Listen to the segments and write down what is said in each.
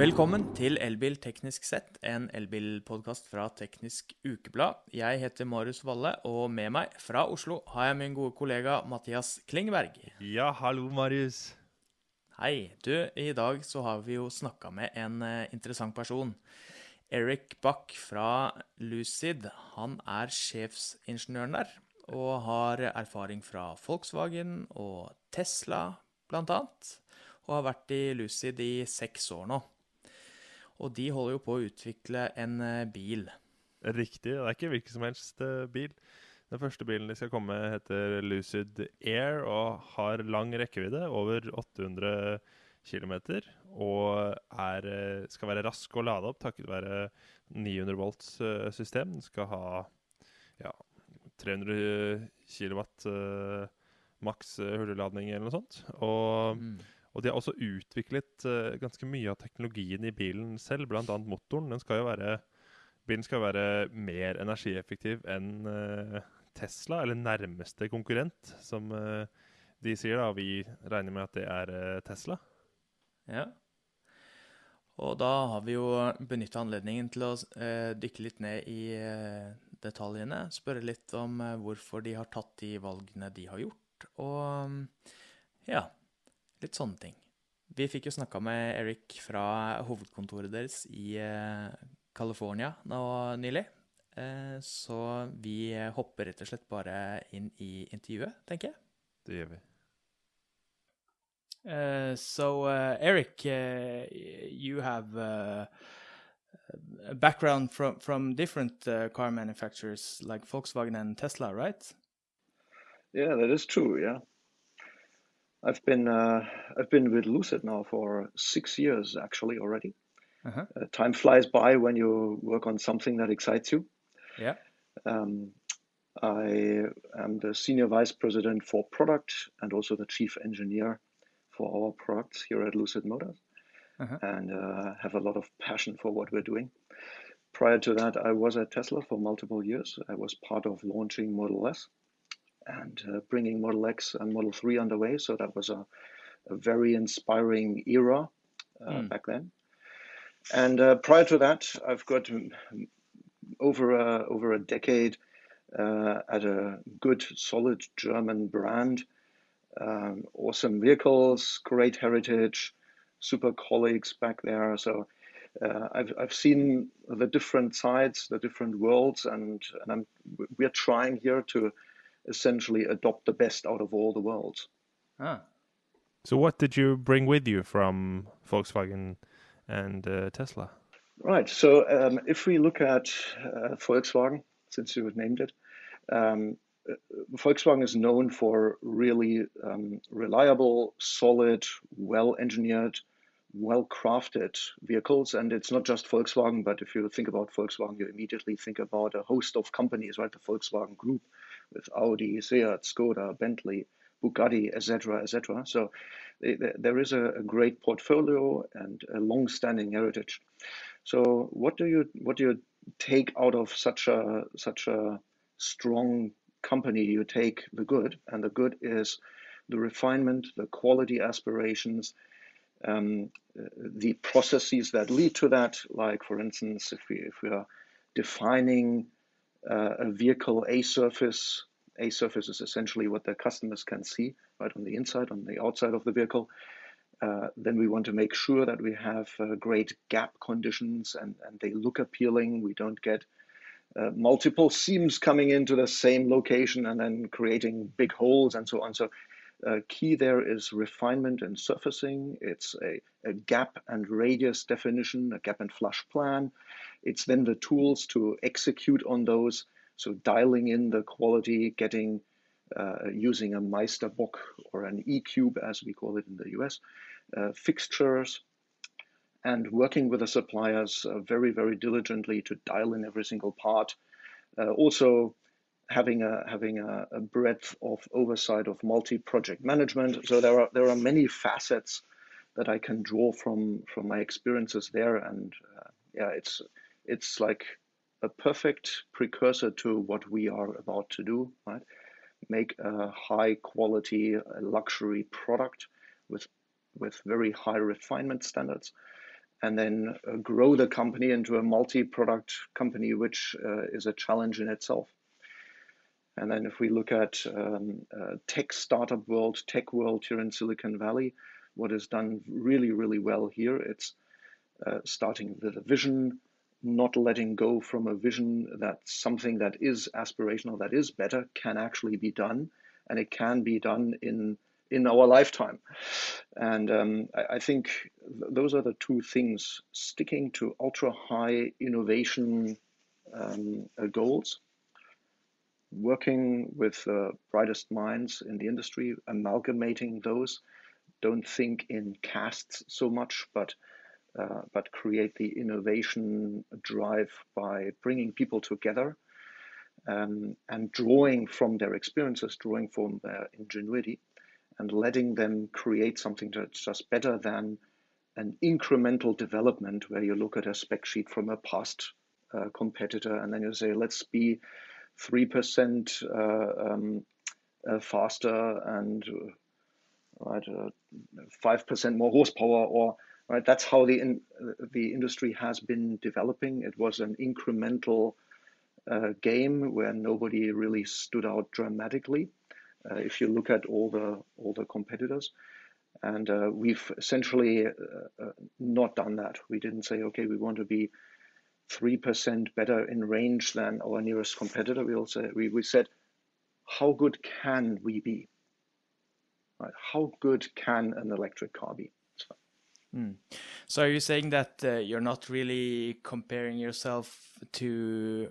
Velkommen til Elbil teknisk sett, en elbilpodkast fra Teknisk Ukeblad. Jeg heter Marius Valle, og med meg fra Oslo har jeg min gode kollega Mathias Klingberg. Ja, hallo, Marius. Hei. Du, i dag så har vi jo snakka med en eh, interessant person. Eric Buck fra Lucid. Han er sjefsingeniøren der, og har erfaring fra Volkswagen og Tesla, blant annet. Og har vært i Lucid i seks år nå. Og de holder jo på å utvikle en eh, bil. Riktig. Det er ikke hvilken som helst eh, bil. Den første bilen de skal komme, heter Lucid Air og har lang rekkevidde, over 800 km. Og er, eh, skal være rask å lade opp takket være 900 volts system. Den skal ha ja, 300 kW maks hurtigladning eller noe sånt. Og Mm. Og de har også utviklet uh, ganske mye av teknologien i bilen selv, bl.a. motoren. Den skal jo være, bilen skal være mer energieffektiv enn uh, Tesla, eller nærmeste konkurrent, som uh, de sier. da. Vi regner med at det er Tesla. Ja. Og da har vi jo benytta anledningen til å dykke litt ned i detaljene. Spørre litt om hvorfor de har tatt de valgene de har gjort, og ja, litt sånne ting. Vi fikk jo snakka med Eric fra hovedkontoret deres i eh, California nå nylig. Eh, så vi hopper rett og slett bare inn i intervjuet, tenker jeg. Det gjør vi. Uh, so, uh, Eric, uh, you have uh, a background from from different uh, car manufacturers like Volkswagen and Tesla, right? Yeah, that is true. Yeah, I've been uh, I've been with Lucid now for six years actually already. Uh-huh. Uh, time flies by when you work on something that excites you. Yeah. Um, I am the senior vice president for product and also the chief engineer for our products here at Lucid Motors, Uh-huh. and uh, have a lot of passion for what we're doing. Prior to that, I was at Tesla for multiple years. I was part of launching Model S and uh, bringing Model X and Model 3 underway. So that was a, a very inspiring era uh, Mm. back then. And uh, prior to that, I've got over a, over a decade uh, at a good, solid German brand. Um, awesome vehicles, great heritage, super colleagues back there. So uh, I've, I've seen the different sides, the different worlds, and, and I'm, we're trying here to essentially adopt the best out of all the worlds. Ah. So, what did you bring with you from Volkswagen and uh, Tesla? Right. So um, if we look at uh, Volkswagen, since you have named it, um, uh, Volkswagen is known for really um, reliable, solid, well engineered, well crafted vehicles. And it's not just Volkswagen, but if you think about Volkswagen, you immediately think about a host of companies, right? The Volkswagen Group with Audi, Seat, Skoda, Bentley, Bugatti, etc., etc. So they- there is a, great portfolio and a long-standing heritage. So what do you what do you take out of such a such a strong company? You take the good, and the good is the refinement, the quality aspirations, um, the processes that lead to that. Like for instance, if we if we are defining a vehicle A surface, A surface is essentially what the customers can see right on the inside, on the outside of the vehicle. Uh, then we want to make sure that we have uh, great gap conditions and, and they look appealing. We don't get uh, multiple seams coming into the same location and then creating big holes and so on. So, uh, key there is refinement and surfacing. It's a, a gap and radius definition, a gap and flush plan. It's then the tools to execute on those. So, dialing in the quality, getting uh, using a Meisterbock or an E Cube, as we call it in the US, uh, fixtures, and working with the suppliers uh, very, very diligently to dial in every single part. Uh, also, having a having a, a breadth of oversight of multi-project management. So there are there are many facets that I can draw from from my experiences there, and uh, yeah, it's it's like a perfect precursor to what we are about to do, right? Make a high quality luxury product with with very high refinement standards and then uh, grow the company into a multi-product company, which uh, is a challenge in itself. And then if we look at um, uh, tech startup world, tech world here in Silicon Valley, what is done really, really well here, it's uh, starting with a vision, not letting go from a vision that something that is aspirational, that is better, can actually be done, and it can be done in in our lifetime. And um, I, I, think th- those are the two things: sticking to ultra high innovation um, uh, goals, working with the brightest minds in the industry, amalgamating those. Don't think in castes so much, but uh, but create the innovation drive by bringing people together um, and drawing from their experiences, drawing from their ingenuity, and letting them create something that's just better than an incremental development where you look at a spec sheet from a past uh, competitor and then you say, let's be 3% uh, um, uh, faster and right, 5% uh, more horsepower or right? That's how the in, the industry has been developing. It was an incremental uh, game where nobody really stood out dramatically. Uh, if you look at all the all the competitors, and uh, we've essentially uh, uh, not done that. We didn't say, okay, we want to be three percent better in range than our nearest competitor. We also we, we said, how good can we be? Right? How good can an electric car be? Mm. So are you saying that uh, you're not really comparing yourself to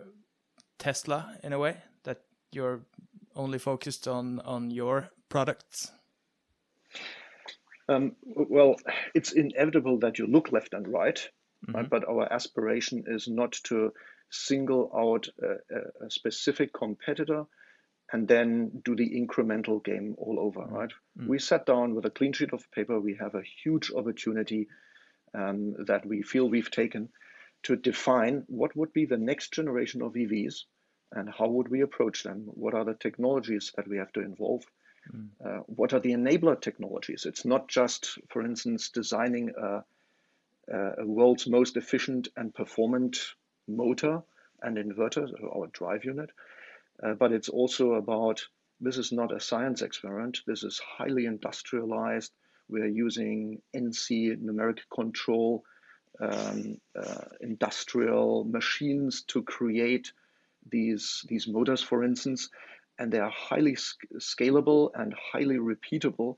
Tesla in a way? That you're only focused on on your products? Um, well, it's inevitable that you look left and right, mm -hmm. right? but our aspiration is not to single out a, a specific competitor and then do the incremental game all over, mm. right? Mm. We sat down with a clean sheet of paper. We have a huge opportunity um, that we feel we've taken to define what would be the next generation of EVs and how would we approach them? What are the technologies that we have to involve? Mm. Uh, what are the enabler technologies? It's not just, for instance, designing a, a world's most efficient and performant motor and inverter or drive unit uh, but it's also about this is not a science experiment. This is highly industrialized. We're using NC numeric control um, uh, industrial machines to create these these motors, for instance, and they are highly sc scalable and highly repeatable,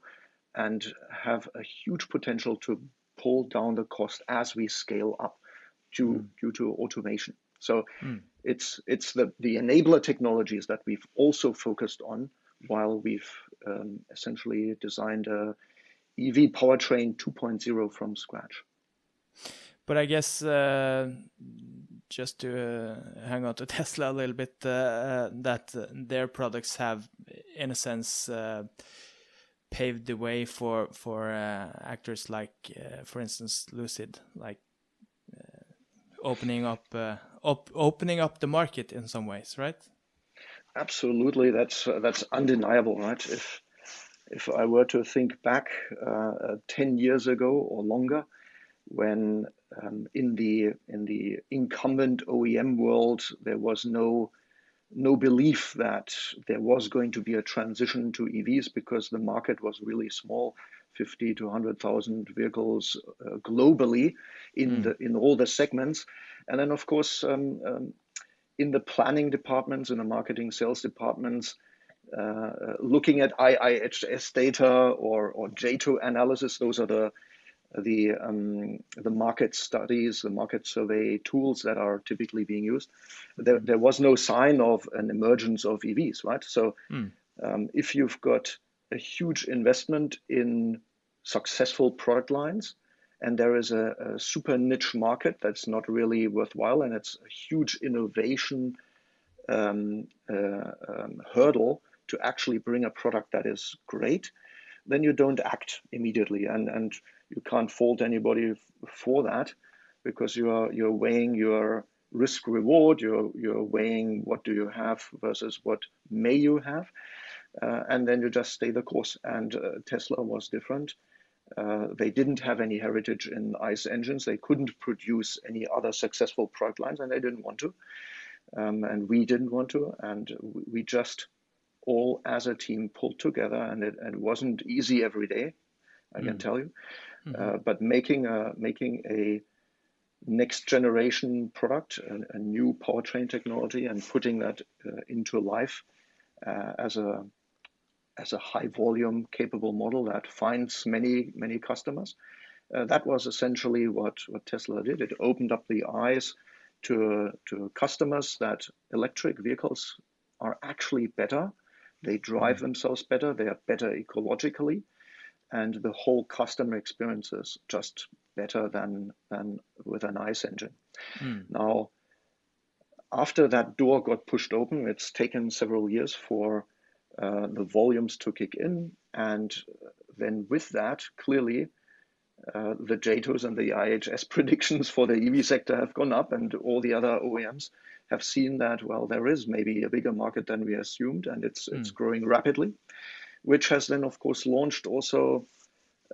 and have a huge potential to pull down the cost as we scale up due mm. due to automation. So mm. It's it's the, the enabler technologies that we've also focused on while we've um, essentially designed a EV powertrain 2.0 from scratch. But I guess uh, just to uh, hang on to Tesla a little bit, uh, uh that their products have, in a sense, uh, paved the way for for uh, actors like, for instance, Lucid, like opening up op opening up the market in some ways, right? Absolutely, that's uh, that's undeniable, right? If if I were to think back uh, uh, ten years ago or longer, when um, in the in the incumbent OEM world there was no no belief that there was going to be a transition to EVs because the market was really small, 50 to 100,000 vehicles uh, globally in mm. the in all the segments. And then, of course, um, um, in the planning departments, in the marketing sales departments, uh, uh looking at IIHS data or, or JATO analysis, those are the the um, the market studies, the market survey tools that are typically being used. There, there was no sign of an emergence of EVs, right? So, mm. um, if you've got a huge investment in successful product lines, and there is a, a, super niche market that's not really worthwhile, and it's a huge innovation um, uh, um, hurdle to actually bring a product that is great, then you don't act immediately, and and you can't fault anybody for that because you are you're weighing your risk reward, you're you're weighing what do you have versus what may you have, uh, and then you just stay the course. And uh, Tesla was different Uh, they didn't have any heritage in ICE engines. They couldn't produce any other successful product lines, and they didn't want to. Um, and we didn't want to. And we just all, as a team, pulled together, and it, and it wasn't easy every day. I mm. can tell you. Mm-hmm. Uh, but making a making a next generation product, a, a new powertrain technology, and putting that uh, into life uh, as a as a high volume capable model that finds many many customers. Uh, that was essentially what, what Tesla did. It opened up the eyes to, to customers that electric vehicles are actually better. They drive mm. themselves better. They are better ecologically, and the whole customer experience is just better than than with an ICE engine. Mm. Now, after that door got pushed open, it's taken several years for uh, the volumes to kick in. And then with that, clearly, uh, the JATOs and the IHS predictions for the EV sector have gone up, and all the other OEMs have seen that, well, there is maybe a bigger market than we assumed, and it's, mm. it's growing rapidly, which has then, of course, launched also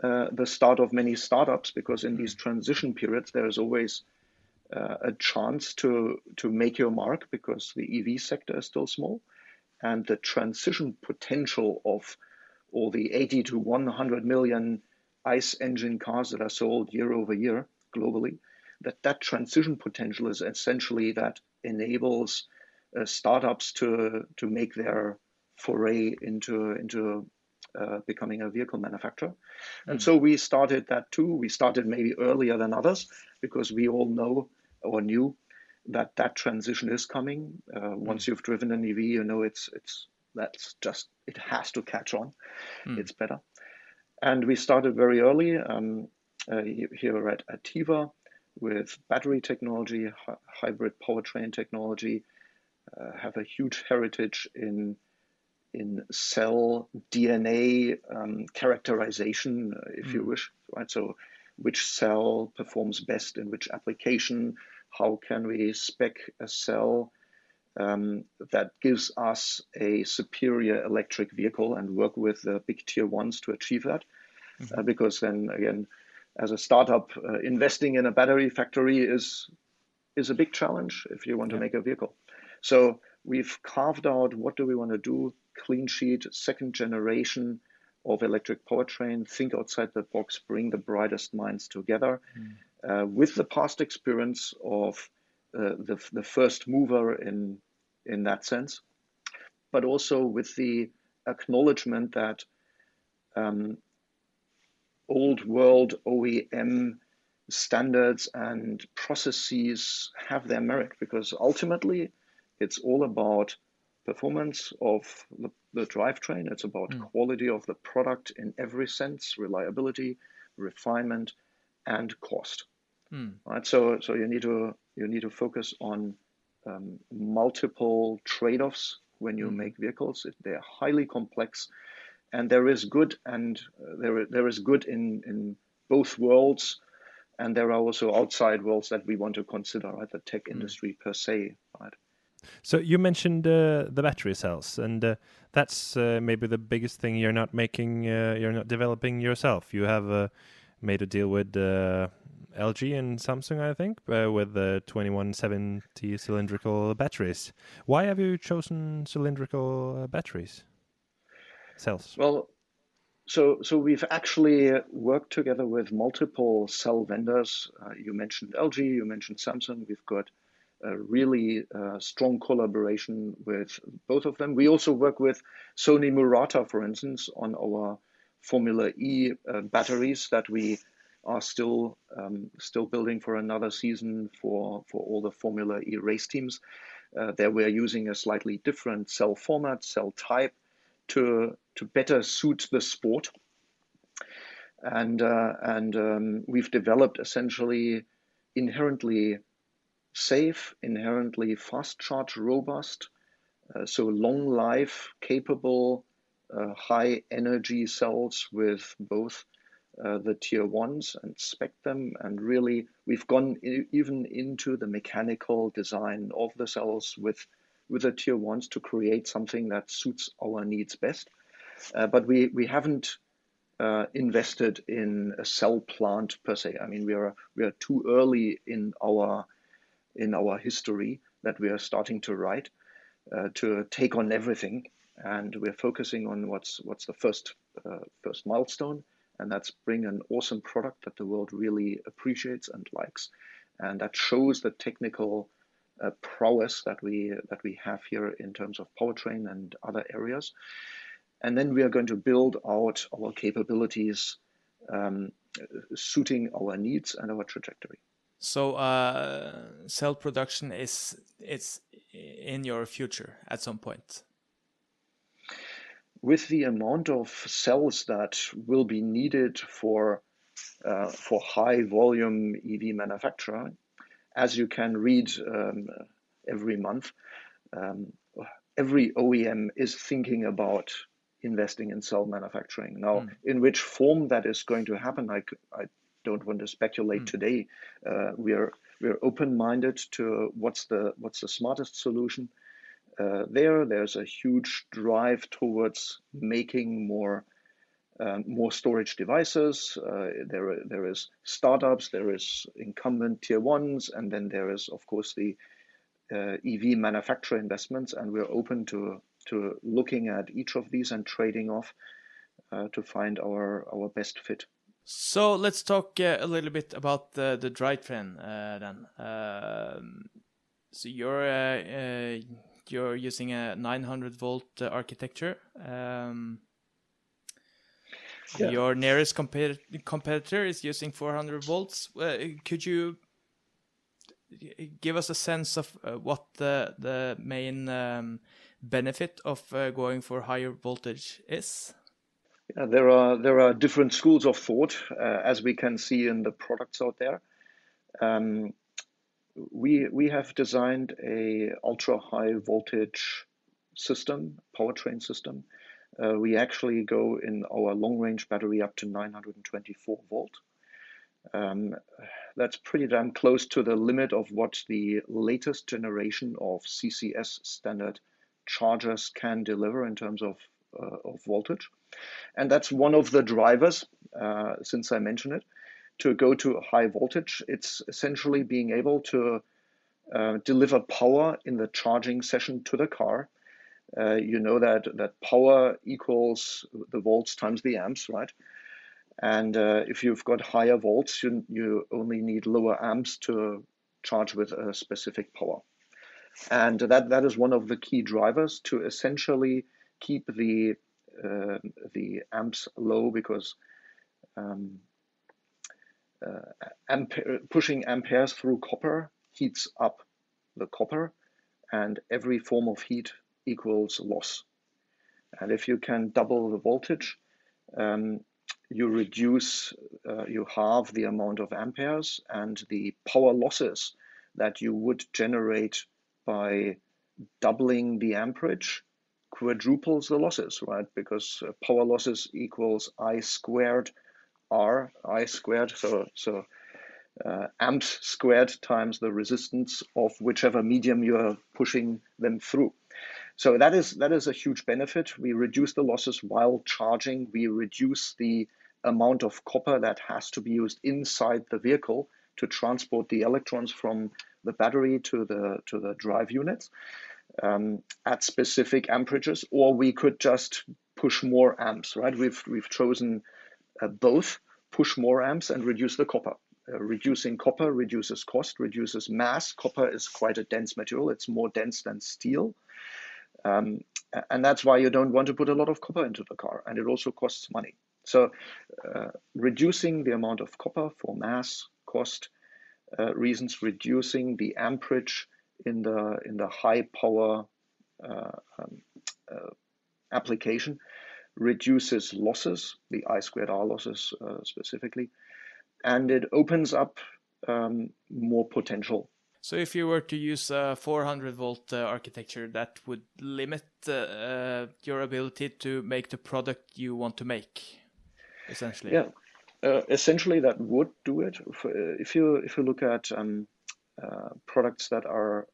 uh, the start of many startups, because in these transition periods, there is always uh, a chance to, to make your mark because the EV sector is still small and the transition potential of all the 80 to 100 million ICE engine cars that are sold year over year globally, that that transition potential is essentially that enables uh, startups to to make their foray into into uh, becoming a vehicle manufacturer. And so we started that too. We started maybe earlier than others because we all know or knew that that transition is coming. Uh, once mm. you've driven an EV, you know it's it's that's just it has to catch on. Mm. It's better, and we started very early um, uh, here at Atieva with battery technology, hybrid powertrain technology. Uh, have a huge heritage in in cell DNA um, characterization, uh, if mm. you wish. Right, so which cell performs best in which application how can we spec a cell um, that gives us a superior electric vehicle and work with the big tier ones to achieve that. Mm-hmm. Uh, because then again, as a startup, uh, investing in a battery factory is is a big challenge if you want yeah. to make a vehicle. So we've carved out what do we want to do, clean sheet, second generation of electric powertrain, think outside the box, bring the brightest minds together. Mm uh, with the past experience of uh, the, the first mover in, in that sense, but also with the acknowledgement that um, old world OEM standards and processes have their merit because ultimately it's all about performance of the, the drivetrain, it's about mm. quality of the product in every sense, reliability, refinement, and cost. Mm. Right. So so you need to you need to focus on um, multiple trade-offs when you mm. make vehicles. They're highly complex, and there is good and uh, there there is good in in both worlds, and there are also outside worlds that we want to consider. Right, the tech mm. industry per se. Right. So you mentioned uh, the battery cells, and uh, that's uh, maybe the biggest thing you're not making. Uh, you're not developing yourself. You have uh, made a deal with uh, LG and Samsung, I think, uh, with the 2170 cylindrical batteries. Why have you chosen cylindrical uh, batteries cells? Well, so so we've actually worked together with multiple cell vendors. Uh, you mentioned LG, you mentioned Samsung. We've got a really uh, strong collaboration with both of them. We also work with Sony Murata, for instance, on our Formula E uh, batteries that we are still um, still building for another season for for all the Formula E race teams. Uh, there we're using a slightly different cell format, cell type, to to better suit the sport. And uh, and um, we've developed essentially inherently safe, inherently fast charge robust, uh, so long life capable, high energy cells with both uh, the tier ones and spec them. And really, we've gone even into the mechanical design of the cells with with the tier ones to create something that suits our needs best. Uh, but we we haven't uh, invested in a cell plant per se. I mean, we are we are too early in our in our history that we are starting to write uh, to take on everything, and we're focusing on what's what's the first uh, first milestone, and that's bring an awesome product that the world really appreciates and likes, and that shows the technical uh, prowess that we that we have here in terms of powertrain and other areas. And then we are going to build out our capabilities um, suiting our needs and our trajectory. So uh, cell production is it's in your future at some point. With the amount of cells that will be needed for uh, for high volume EV manufacturing, as you can read um, every month, um, every OEM is thinking about investing in cell manufacturing. Now, mm. in which form that is going to happen, I, I don't want to speculate mm. today. Uh, we are we are open-minded to what's the what's the smartest solution. Uh, there, there's a huge drive towards making more um, more storage devices. Uh, there, there is startups, there is incumbent tier ones, and then there is, of course, the uh, EV manufacturer investments. And we're open to to looking at each of these and trading off uh, to find our our best fit. So let's talk uh, a little bit about the the drivetrain uh, then. Um, so you're uh, uh, you're using a 900 volt uh, architecture. Um, yeah. Your nearest compet competitor is using 400 volts. could you give us a sense of what the the main um, benefit of uh, going for higher voltage is? Yeah, there are there are different schools of thought, uh, as we can see in the products out there. Um, we we have designed a ultra high voltage system, powertrain system. Uh, we actually go in our long range battery up to 924 volt. Um, that's pretty damn close to the limit of what the latest generation of CCS standard chargers can deliver in terms of, uh, of voltage. And that's one of the drivers, uh, since I mentioned it, to go to a high voltage. It's essentially being able to uh, deliver power in the charging session to the car. Uh, you know that, that power equals the volts times the amps, right? And uh, if you've got higher volts, you, you only need lower amps to charge with a specific power and that that is one of the key drivers to essentially keep the uh, the amps low because um, uh, pushing amperes through copper heats up the copper, and every form of heat equals loss. And if you can double the voltage, um, you reduce, uh, you halve the amount of amperes, and the power losses that you would generate by doubling the amperage quadruples the losses, right? Because uh, power losses equals I squared R, I squared, so, so uh, amps squared times the resistance of whichever medium you are pushing them through. So that is that is a huge benefit. We reduce the losses while charging. We reduce the amount of copper that has to be used inside the vehicle to transport the electrons from the battery to the to the drive units um, at specific amperages, or we could just push more amps. Right? We've we've chosen both push more amps and reduce the copper. Uh, reducing copper reduces cost, reduces mass. Copper is quite a dense material; it's more dense than steel. Um, and that's why you don't want to put a lot of copper into the car, and it also costs money. So, uh, reducing the amount of copper for mass, cost, uh, reasons, reducing the amperage in the in the high power uh, um, uh, application reduces losses, the I squared R losses uh, specifically, and it opens up um, more potential. So if you were to use a 400 volt uh, architecture, that would limit uh, your ability to make the product you want to make, essentially. Yeah, uh, essentially that would do it. If, uh, if you if you look at um, uh, products that are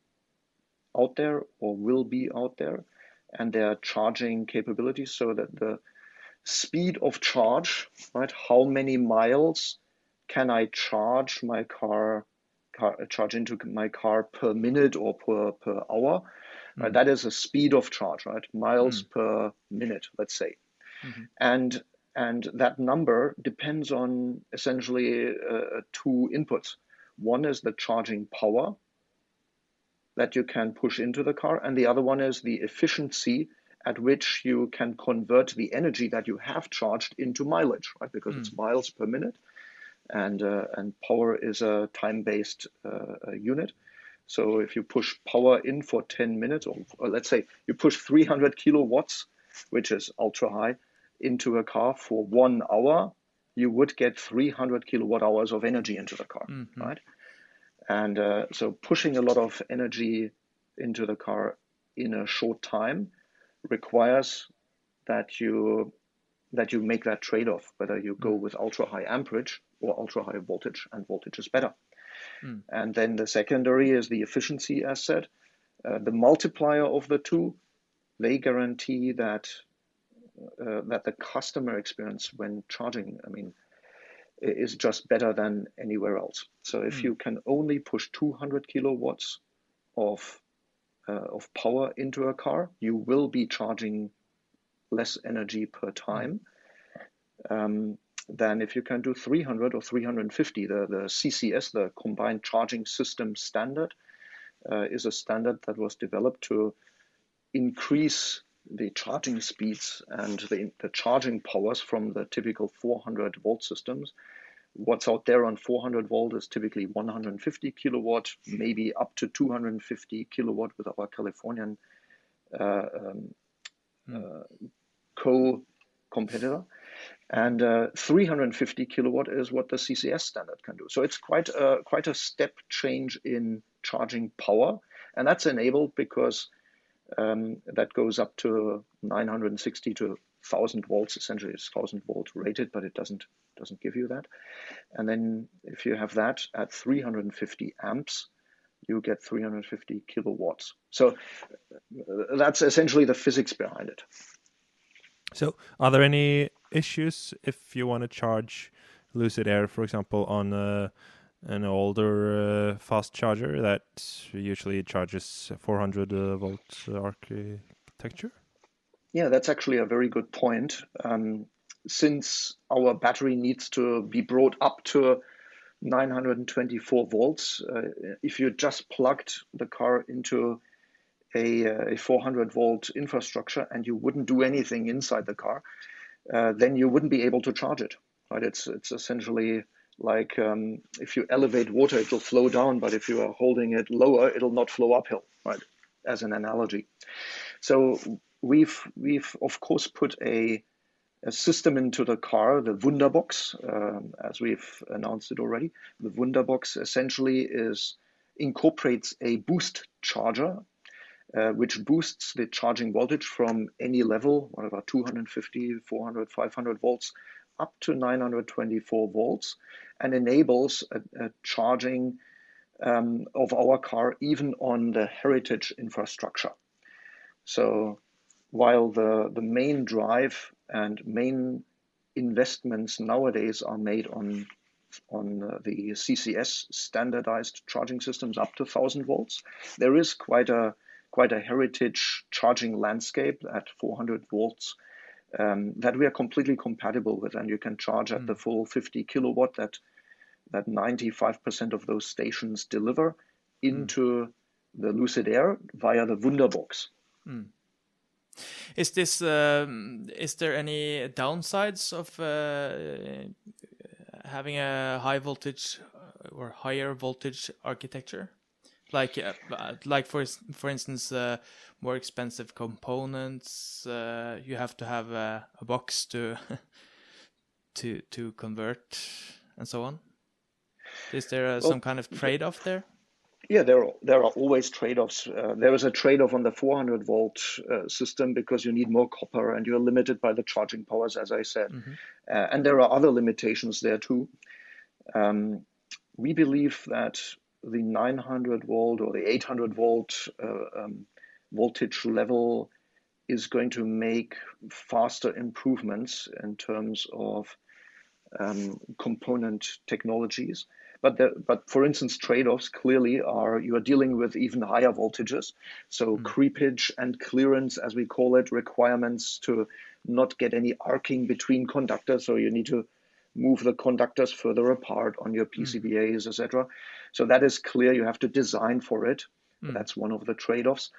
out there or will be out there, and their charging capabilities, so that the speed of charge, right? How many miles can I charge my car, car charge into my car per minute or per, per hour? Mm. Right? That is a speed of charge, right? Miles mm. per minute, let's say. Mm-hmm. And and that number depends on essentially uh, two inputs. One is the charging power that you can push into the car, and the other one is the efficiency at which you can convert the energy that you have charged into mileage, right? Because mm. it's miles per minute, and uh, and power is a time-based uh, unit. So if you push power in for 10 minutes, or, or, let's say you push 300 kilowatts, which is ultra high, into a car for one hour, you would get 300 kilowatt hours of energy into the car, mm-hmm. right? And uh, so pushing a lot of energy into the car in a short time requires that you that you make that trade-off, whether you go mm. with ultra high amperage or ultra high voltage, and voltage is better. Mm. And then the secondary is the efficiency asset. Uh, the multiplier of the two, they guarantee that uh, that the customer experience when charging, I mean, is just better than anywhere else. So if mm. you can only push 200 kilowatts of uh, of power into a car, you will be charging less energy per time um, than if you can do 300 or 350. The, the CCS, the Combined Charging System Standard, uh, is a standard that was developed to increase the charging speeds and the, the charging powers from the typical 400 volt systems What's out there on 400 volt is typically 150 kilowatt, maybe up to 250 kilowatt with our Californian uh, um, hmm. uh, co-competitor. And uh, 350 kilowatt is what the CCS standard can do. So it's quite a, quite a step change in charging power. And that's enabled because um, that goes up to 960 to 1000 volts. Essentially, it's 1000 volt rated, but it doesn't doesn't give you that. And then if you have that at 350 amps, you get 350 kilowatts. So uh, that's essentially the physics behind it. So, are there any issues if you want to charge Lucid Air, for example, on uh, an older uh, fast charger that usually charges 400 uh, volt architecture? Yeah, that's actually a very good point. Um, since our battery needs to be brought up to 924 volts, uh, if you just plugged the car into a, uh, a, 400 volt infrastructure and you wouldn't do anything inside the car, uh, then you wouldn't be able to charge it. Right? It's it's essentially like um, if you elevate water, it'll flow down, but if you are holding it lower, it'll not flow uphill. Right? As an analogy. So we've we've of course put a a system into the car, the Wunderbox, um, as we've announced it already. The Wunderbox essentially is incorporates a boost charger, uh, which boosts the charging voltage from any level, whatever, 250, 400, 500 volts, up to 924 volts, and enables a, a charging um, of our car even on the heritage infrastructure. So while the, the main drive and main investments nowadays are made on on uh, the CCS standardized charging systems up to 1000 volts. There is quite a quite a heritage charging landscape at 400 volts um, that we are completely compatible with, and you can charge at mm. the full 50 kilowatt that that 95% of those stations deliver into mm. the Lucid Air via the Wunderbox. Mm. Is this um, is there any downsides of uh, having a high voltage or higher voltage architecture? Like uh, like for for instance, uh, more expensive components. Uh, you have to have a, a box to to to convert and so on. Is there uh, some kind of trade off there? Yeah, there are, there are always trade-offs. Uh, there is a trade-off on the 400 volt uh, system because you need more copper and you're limited by the charging powers, as I said. Mm-hmm. Uh, and there are other limitations there too. Um, we believe that the 900 volt or the 800 volt uh, um, voltage level is going to make faster improvements in terms of um, component technologies. But, the, but for instance, trade-offs clearly are you are dealing with even higher voltages. So mm. creepage and clearance, as we call it, requirements to not get any arcing between conductors. So you need to move the conductors further apart on your PCBAs, mm. etc. So that is clear. You have to design for it. Mm. That's one of the trade-offs.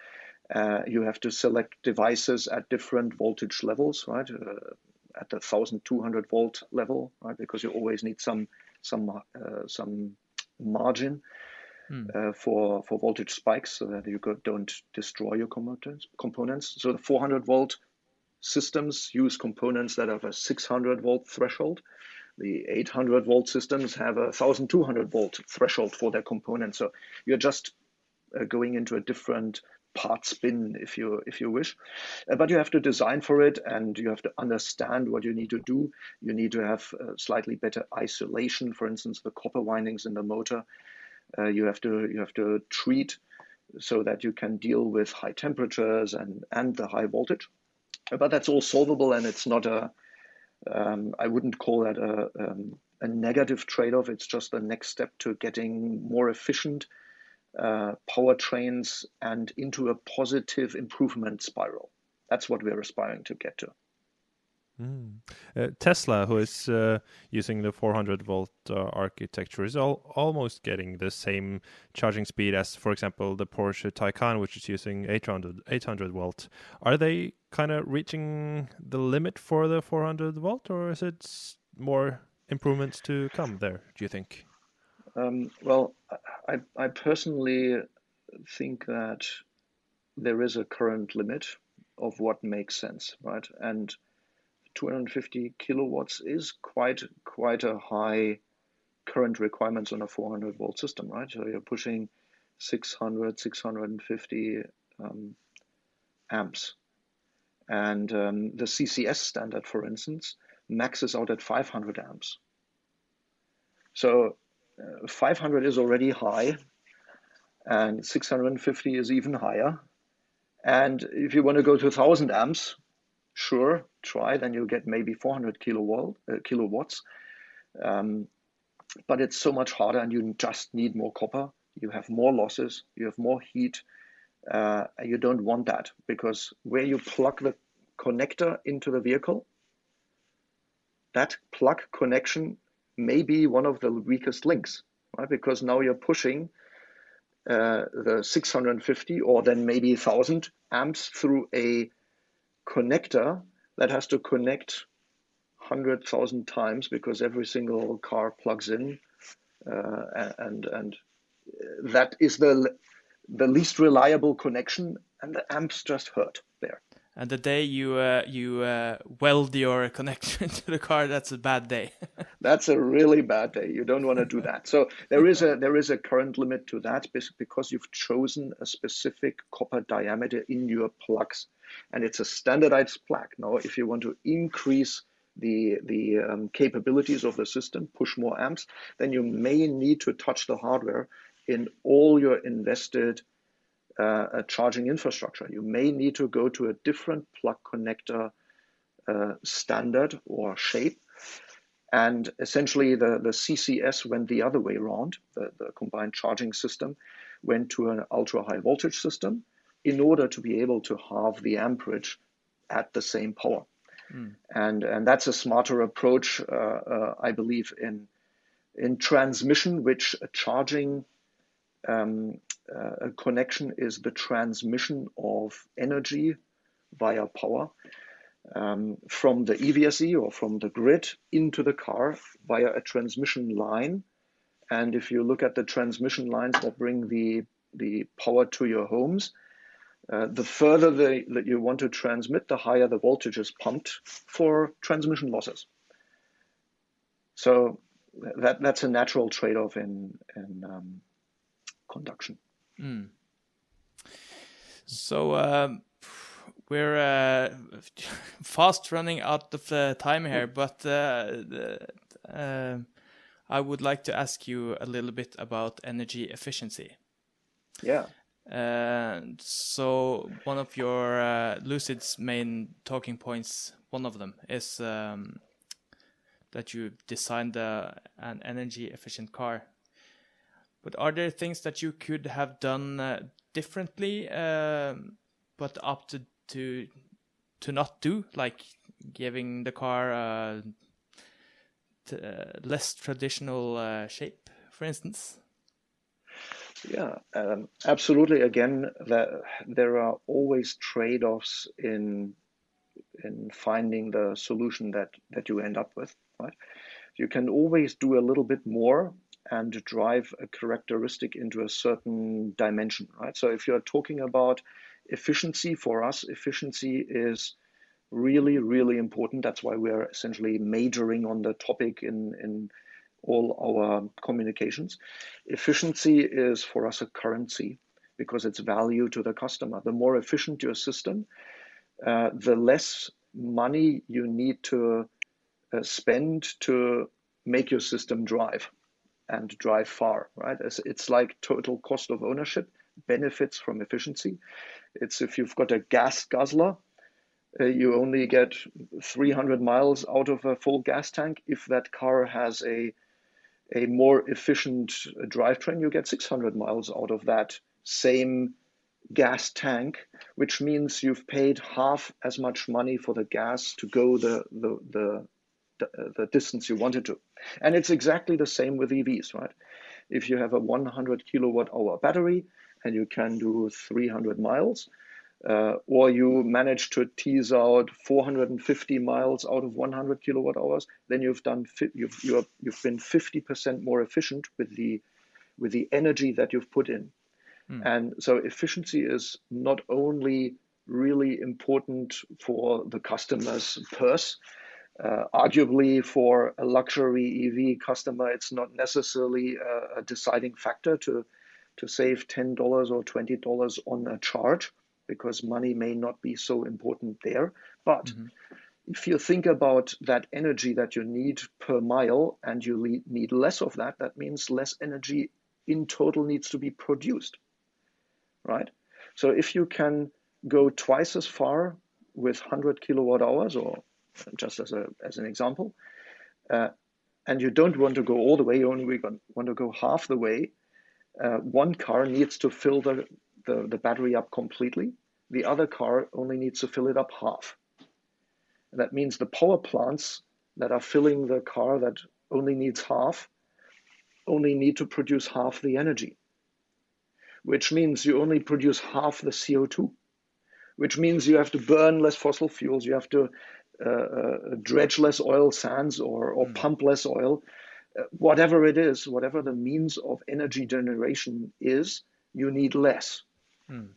Uh, you have to select devices at different voltage levels, right? Uh, at the 1200 volt level, right? Because you always need some some uh, some margin mm. for for voltage spikes so that you don't destroy your components. Components. So the 400 volt systems use components that have a 600 volt threshold. The 800 volt systems have a 1200 volt threshold for their components. So you're just uh, going into a different part spin if you if you wish. Uh, but you have to design for it and you have to understand what you need to do. You need to have uh, slightly better isolation for instance the copper windings in the motor. Uh, you have to you have to treat so that you can deal with high temperatures and and the high voltage. But that's all solvable and it's not a um, I wouldn't call that a, um, a negative trade-off it's just the next step to getting more efficient uh, powertrains and into a positive improvement spiral. That's what we're aspiring to get to. Mm. Uh, Tesla, who is uh, using the 400 volt uh, architecture, is al almost getting the same charging speed as, for example, the Porsche Taycan, which is using 800, 800 volt. Are they kind of reaching the limit for the 400 volt, or is it more improvements to come there, do you think? Um, well, I, I personally think that there is a current limit of what makes sense, right? And 250 kilowatts is quite quite a high current requirements on a 400 volt system, right? So you're pushing 600, 650 um, amps. And um, the CCS standard, for instance, maxes out at 500 amps. So 500 is already high, and 650 is even higher. And if you want to go to 1000 amps, sure, try, then you'll get maybe 400 kilowatt, uh, kilowatts. Um, but it's so much harder, and you just need more copper. You have more losses, you have more heat, uh, and you don't want that because where you plug the connector into the vehicle, that plug connection may be one of the weakest links, right? Because now you're pushing uh, the 650 or then maybe 1000 amps through a connector that has to connect 100,000 times because every single car plugs in uh, and and that is the the least reliable connection and the amps just hurt there and the day you uh, you uh, weld your connection to the car, that's a bad day. that's a really bad day. You don't want to do that. So there is a there is a current limit to that because you've chosen a specific copper diameter in your plugs, and it's a standardized plug. Now, if you want to increase the the um, capabilities of the system, push more amps, then you may need to touch the hardware in all your invested uh, a charging infrastructure. You may need to go to a different plug connector uh, standard or shape. And essentially, the, the CCS went the other way around. The, the combined charging system went to an ultra high voltage system in order to be able to halve the amperage at the same power. Mm. And, and that's a smarter approach, uh, uh, I believe, in, in transmission, which charging um, uh, a connection is the transmission of energy via power um, from the EVSE or from the grid into the car via a transmission line. And if you look at the transmission lines that bring the, the power to your homes, uh, the further the, that you want to transmit, the higher the voltage is pumped for transmission losses. So that, that's a natural trade-off in, in um, conduction. Mm. So um, we're uh, fast running out of uh, time here, but uh, uh, I would like to ask you a little bit about energy efficiency. Yeah. Uh, so one of your uh, Lucid's main talking points, one of them is um, that you designed a, an energy efficient car. But are there things that you could have done uh, differently, um, but opted to to not do, like giving the car a less traditional uh, shape, for instance? Yeah, um, absolutely. Again, there are always trade-offs in in finding the solution that that you end up with. Right? You can always do a little bit more and drive a characteristic into a certain dimension. Right. So if you're talking about efficiency, for us, efficiency is really, really important. That's why we're essentially majoring on the topic in in all our communications. Efficiency is for us a currency because it's value to the customer. The more efficient your system, uh, the less money you need to uh, spend to make your system drive and drive far, right? It's, like total cost of ownership benefits from efficiency. It's if you've got a gas guzzler, uh, you only get 300 miles out of a full gas tank. If that car has a a more efficient drivetrain, you get 600 miles out of that same gas tank, which means you've paid half as much money for the gas to go the, the, the, the, distance you wanted to. And it's exactly the same with EVs, right? If you have a 100 kilowatt hour battery and you can do 300 miles, uh, or you manage to tease out 450 miles out of 100 kilowatt hours, then you've done you've you you've been 50% more efficient with the with the energy that you've put in. Mm. And so efficiency is not only really important for the customer's purse. Uh, arguably, for a luxury EV customer, it's not necessarily a, a deciding factor to to save ten dollars or twenty dollars on a charge because money may not be so important there. But mm-hmm. if you think about that energy that you need per mile and you need less of that, that means less energy in total needs to be produced, right? So if you can go twice as far with 100 kilowatt hours, or just as, a, as an example, uh, and you don't want to go all the way, you only want to go half the way, uh, one car needs to fill the, the, the battery up completely. The other car only needs to fill it up half. And that means the power plants that are filling the car that only needs half only need to produce half the energy, which means you only produce half the CO2, which means you have to burn less fossil fuels, you have to uh, uh, dredge less oil sands or, or mm. pump less oil. Uh, whatever it is, whatever the means of energy generation is, you need less. Mm.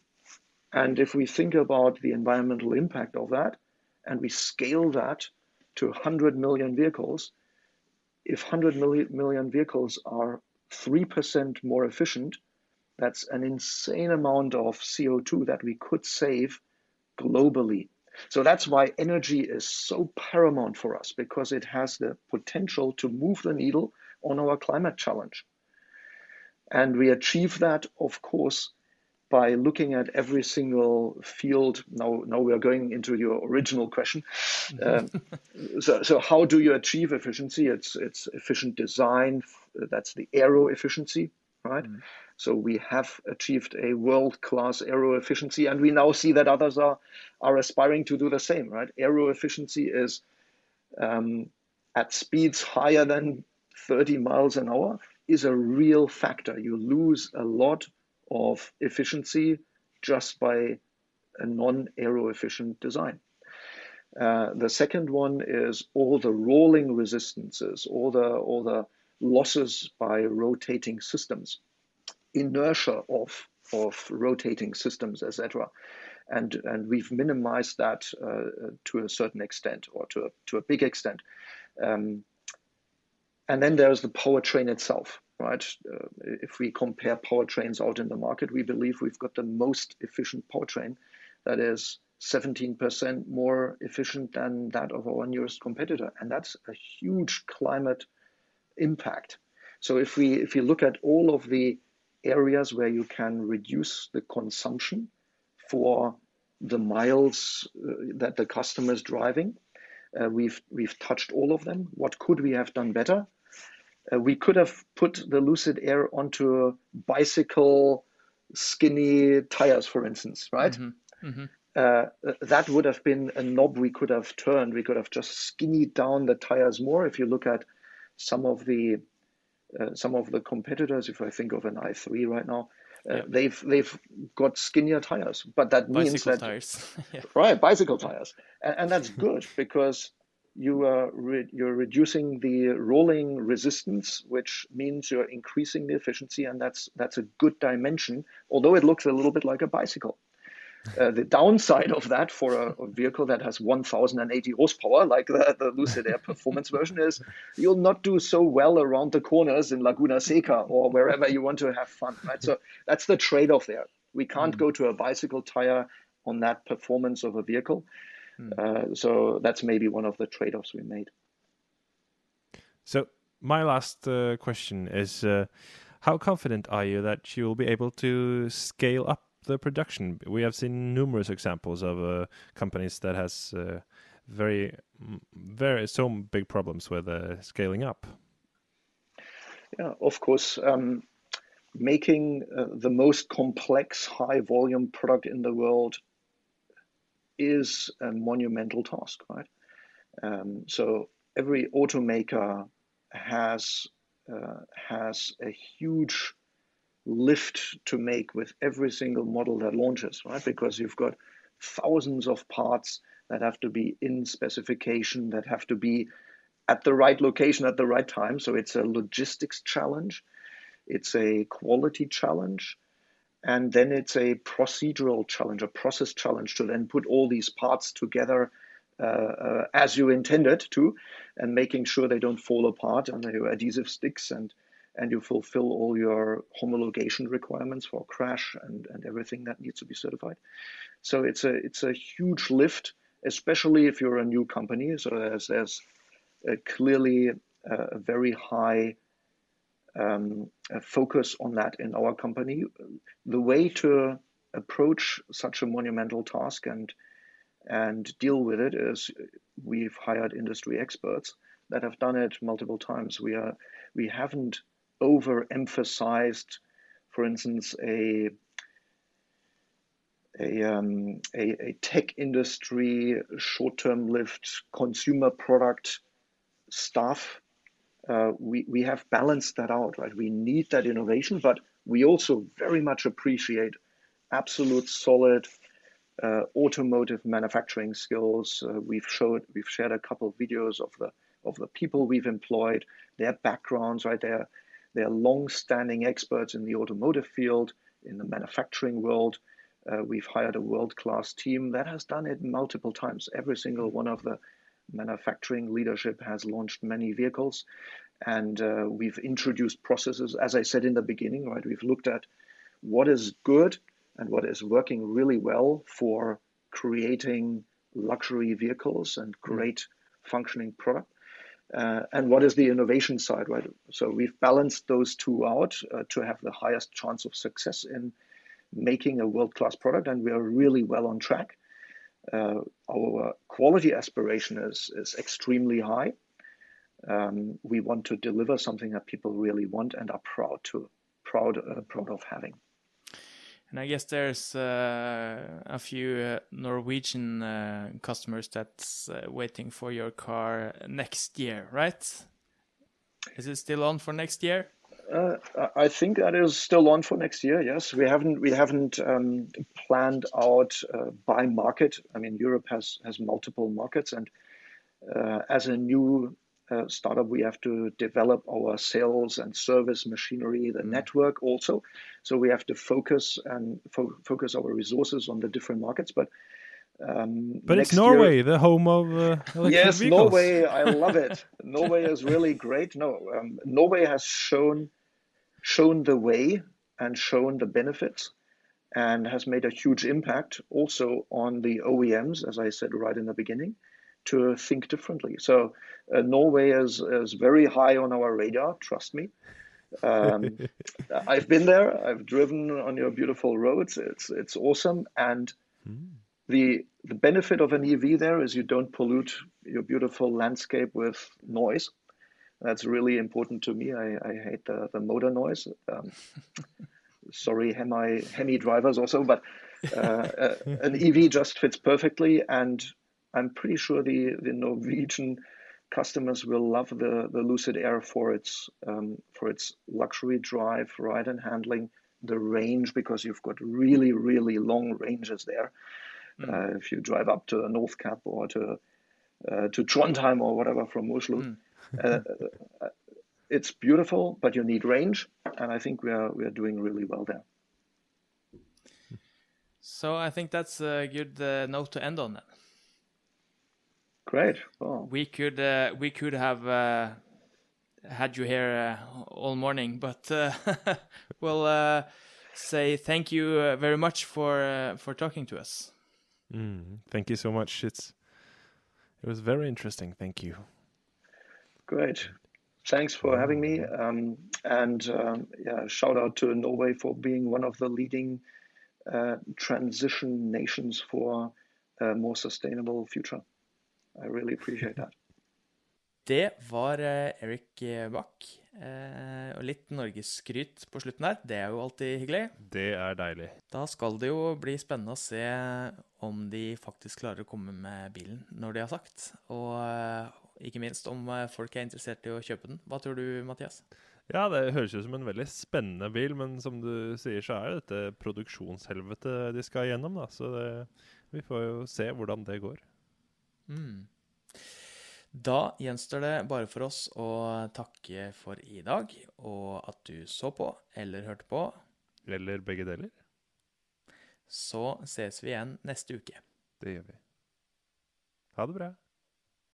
And if we think about the environmental impact of that, and we scale that to 100 million vehicles, if 100 million vehicles are 3% more efficient, that's an insane amount of CO2 that we could save globally. So that's why energy is so paramount for us because it has the potential to move the needle on our climate challenge. And we achieve that, of course, by looking at every single field. Now, now we are going into your original question. Um, so, so how do you achieve efficiency? It's it's efficient design. That's the aero efficiency, right? Mm. So we have achieved a world-class aero efficiency, and we now see that others are are aspiring to do the same, right? Aero efficiency is um, at speeds higher than 30 miles an hour is a real factor. You lose a lot of efficiency just by a non-aero efficient design. Uh, the second one is all the rolling resistances, all the all the losses by rotating systems, inertia of of rotating systems, etc. And and we've minimized that uh, to a certain extent or to a, to a big extent. Um, and then there's the powertrain itself right? Uh, if we compare powertrains out in the market, we believe we've got the most efficient powertrain that is 17% more efficient than that of our nearest competitor. And that's a huge climate impact. So if we if we look at all of the areas where you can reduce the consumption for the miles uh, that the customer is driving. Uh, we've we've touched all of them. What could we have done better? Uh, we could have put the Lucid Air onto bicycle skinny tires, for instance, right? Mm-hmm. Mm-hmm. Uh, that would have been a knob we could have turned. We could have just skinny down the tires more. If you look at some of the uh, some of the competitors, if I think of an i3 right now, uh, yeah. they've they've got skinnier tires, but that means that tires. yeah. right bicycle tires, and, and that's good because you are re- you're reducing the rolling resistance, which means you're increasing the efficiency, and that's that's a good dimension. Although it looks a little bit like a bicycle. Uh, the downside of that for a, a, vehicle that has 1080 horsepower, like the, the Lucid Air performance version, is you'll not do so well around the corners in Laguna Seca or wherever you want to have fun, right? So that's the trade off there. We can't mm. go to a bicycle tire on that performance of a vehicle. Mm. Uh, so that's maybe one of the trade offs we made. So, my last uh, question is uh, how confident are you that you will be able to scale up the production. We have seen numerous examples of uh, companies that has uh, very, very so big problems with uh, scaling up. Yeah, of course. Um, making uh, the most complex high volume product in the world is a monumental task, right? Um, so every automaker has uh, has a huge lift to make with every single model that launches, right? Because you've got thousands of parts that have to be in specification, that have to be at the right location at the right time. So it's a logistics challenge, it's a quality challenge, and then it's a procedural challenge, a process challenge to then put all these parts together uh, uh, as you intended to, and making sure they don't fall apart and your adhesive sticks and and you fulfill all your homologation requirements for crash and, and everything that needs to be certified. So it's a it's a huge lift, especially if you're a new company. So there's there's a clearly a very high um, focus on that in our company. The way to approach such a monumental task and and deal with it is we've hired industry experts that have done it multiple times. We are we haven't overemphasized, for instance, a a, um, a, a, tech industry, short-term lived consumer product stuff. Uh, we, we have balanced that out, right? We need that innovation, but we also very much appreciate absolute solid uh, automotive manufacturing skills. Uh, we've showed, we've shared a couple of videos of the of the people we've employed, their backgrounds, right? Their they're long-standing experts in the automotive field, in the manufacturing world. Uh, we've hired a world-class team that has done it multiple times. Every single one of the manufacturing leadership has launched many vehicles, and uh, we've introduced processes. As I said in the beginning, right, we've looked at what is good and what is working really well for creating luxury vehicles and great functioning product uh, and what is the innovation side, right? So we've balanced those two out uh, to have the highest chance of success in making a world-class product, and we are really well on track. Uh, our quality aspiration is is extremely high. Um, we want to deliver something that people really want and are proud to proud uh, proud of having. And I guess there's uh, a few uh, Norwegian uh, customers that's uh, waiting for your car next year, right? Is it still on for next year? Uh, I think that is still on for next year. Yes, we haven't we haven't um, planned out uh, by market. I mean, Europe has has multiple markets, and as a new uh, startup, we have to develop our sales and service machinery, the mm. network also. So we have to focus and fo- focus our resources on the different markets. But um, but it's Norway, year, the home of uh, yes, vehicles. Norway. I love it. Norway is really great. No, um, Norway has shown shown the way and shown the benefits and has made a huge impact also on the OEMs, as I said right in the beginning to think differently. So uh, Norway is, is very high on our radar, trust me. Um, I've been there. I've driven on your beautiful roads. It's it's awesome, and the the benefit of an EV there is you don't pollute your beautiful landscape with noise. That's really important to me. I, I hate the, the motor noise. Um, sorry, Hemi, Hemi drivers also, but uh, uh, an EV just fits perfectly, and I'm pretty sure the the Norwegian customers will love the, the Lucid Air for its um, for its luxury drive, ride and handling, the range because you've got really really long ranges there. Mm. Uh, if you drive up to North Cape or to uh, to Trondheim or whatever from Oslo, mm. uh, it's beautiful, but you need range, and I think we are we are doing really well there. So I think that's a good uh, note to end on. Then. Great. Well. We could uh, we could have uh, had you here uh, all morning, but uh, we'll uh, say thank you uh, very much for for talking to us. Mm, thank you so much. It's it was very interesting. Thank you. Great. Thanks for having me. Um, and um, yeah, shout out to Norway for being one of the leading transition nations for a more sustainable future. I really appreciate that. Det var eh, Eric Bach. Eh, og litt norgesskryt på slutten der. Det er jo alltid hyggelig. Det er deilig. Da skal det jo bli spennende å se om de faktisk klarer å komme med bilen når de har sagt. Og eh, ikke minst om folk er interessert i å kjøpe den. Hva tror du, Mathias? Ja, det høres ut som en veldig spennende bil, men som du sier, så er jo dette produksjonshelvetet de skal igjennom, da. Så det, vi får jo se hvordan det går. Mm. Da gjenstår det bare for oss å takke for i dag, og at du så på eller hørte på. Eller begge deler. Så ses vi igjen neste uke. Det gjør vi. Ha det bra.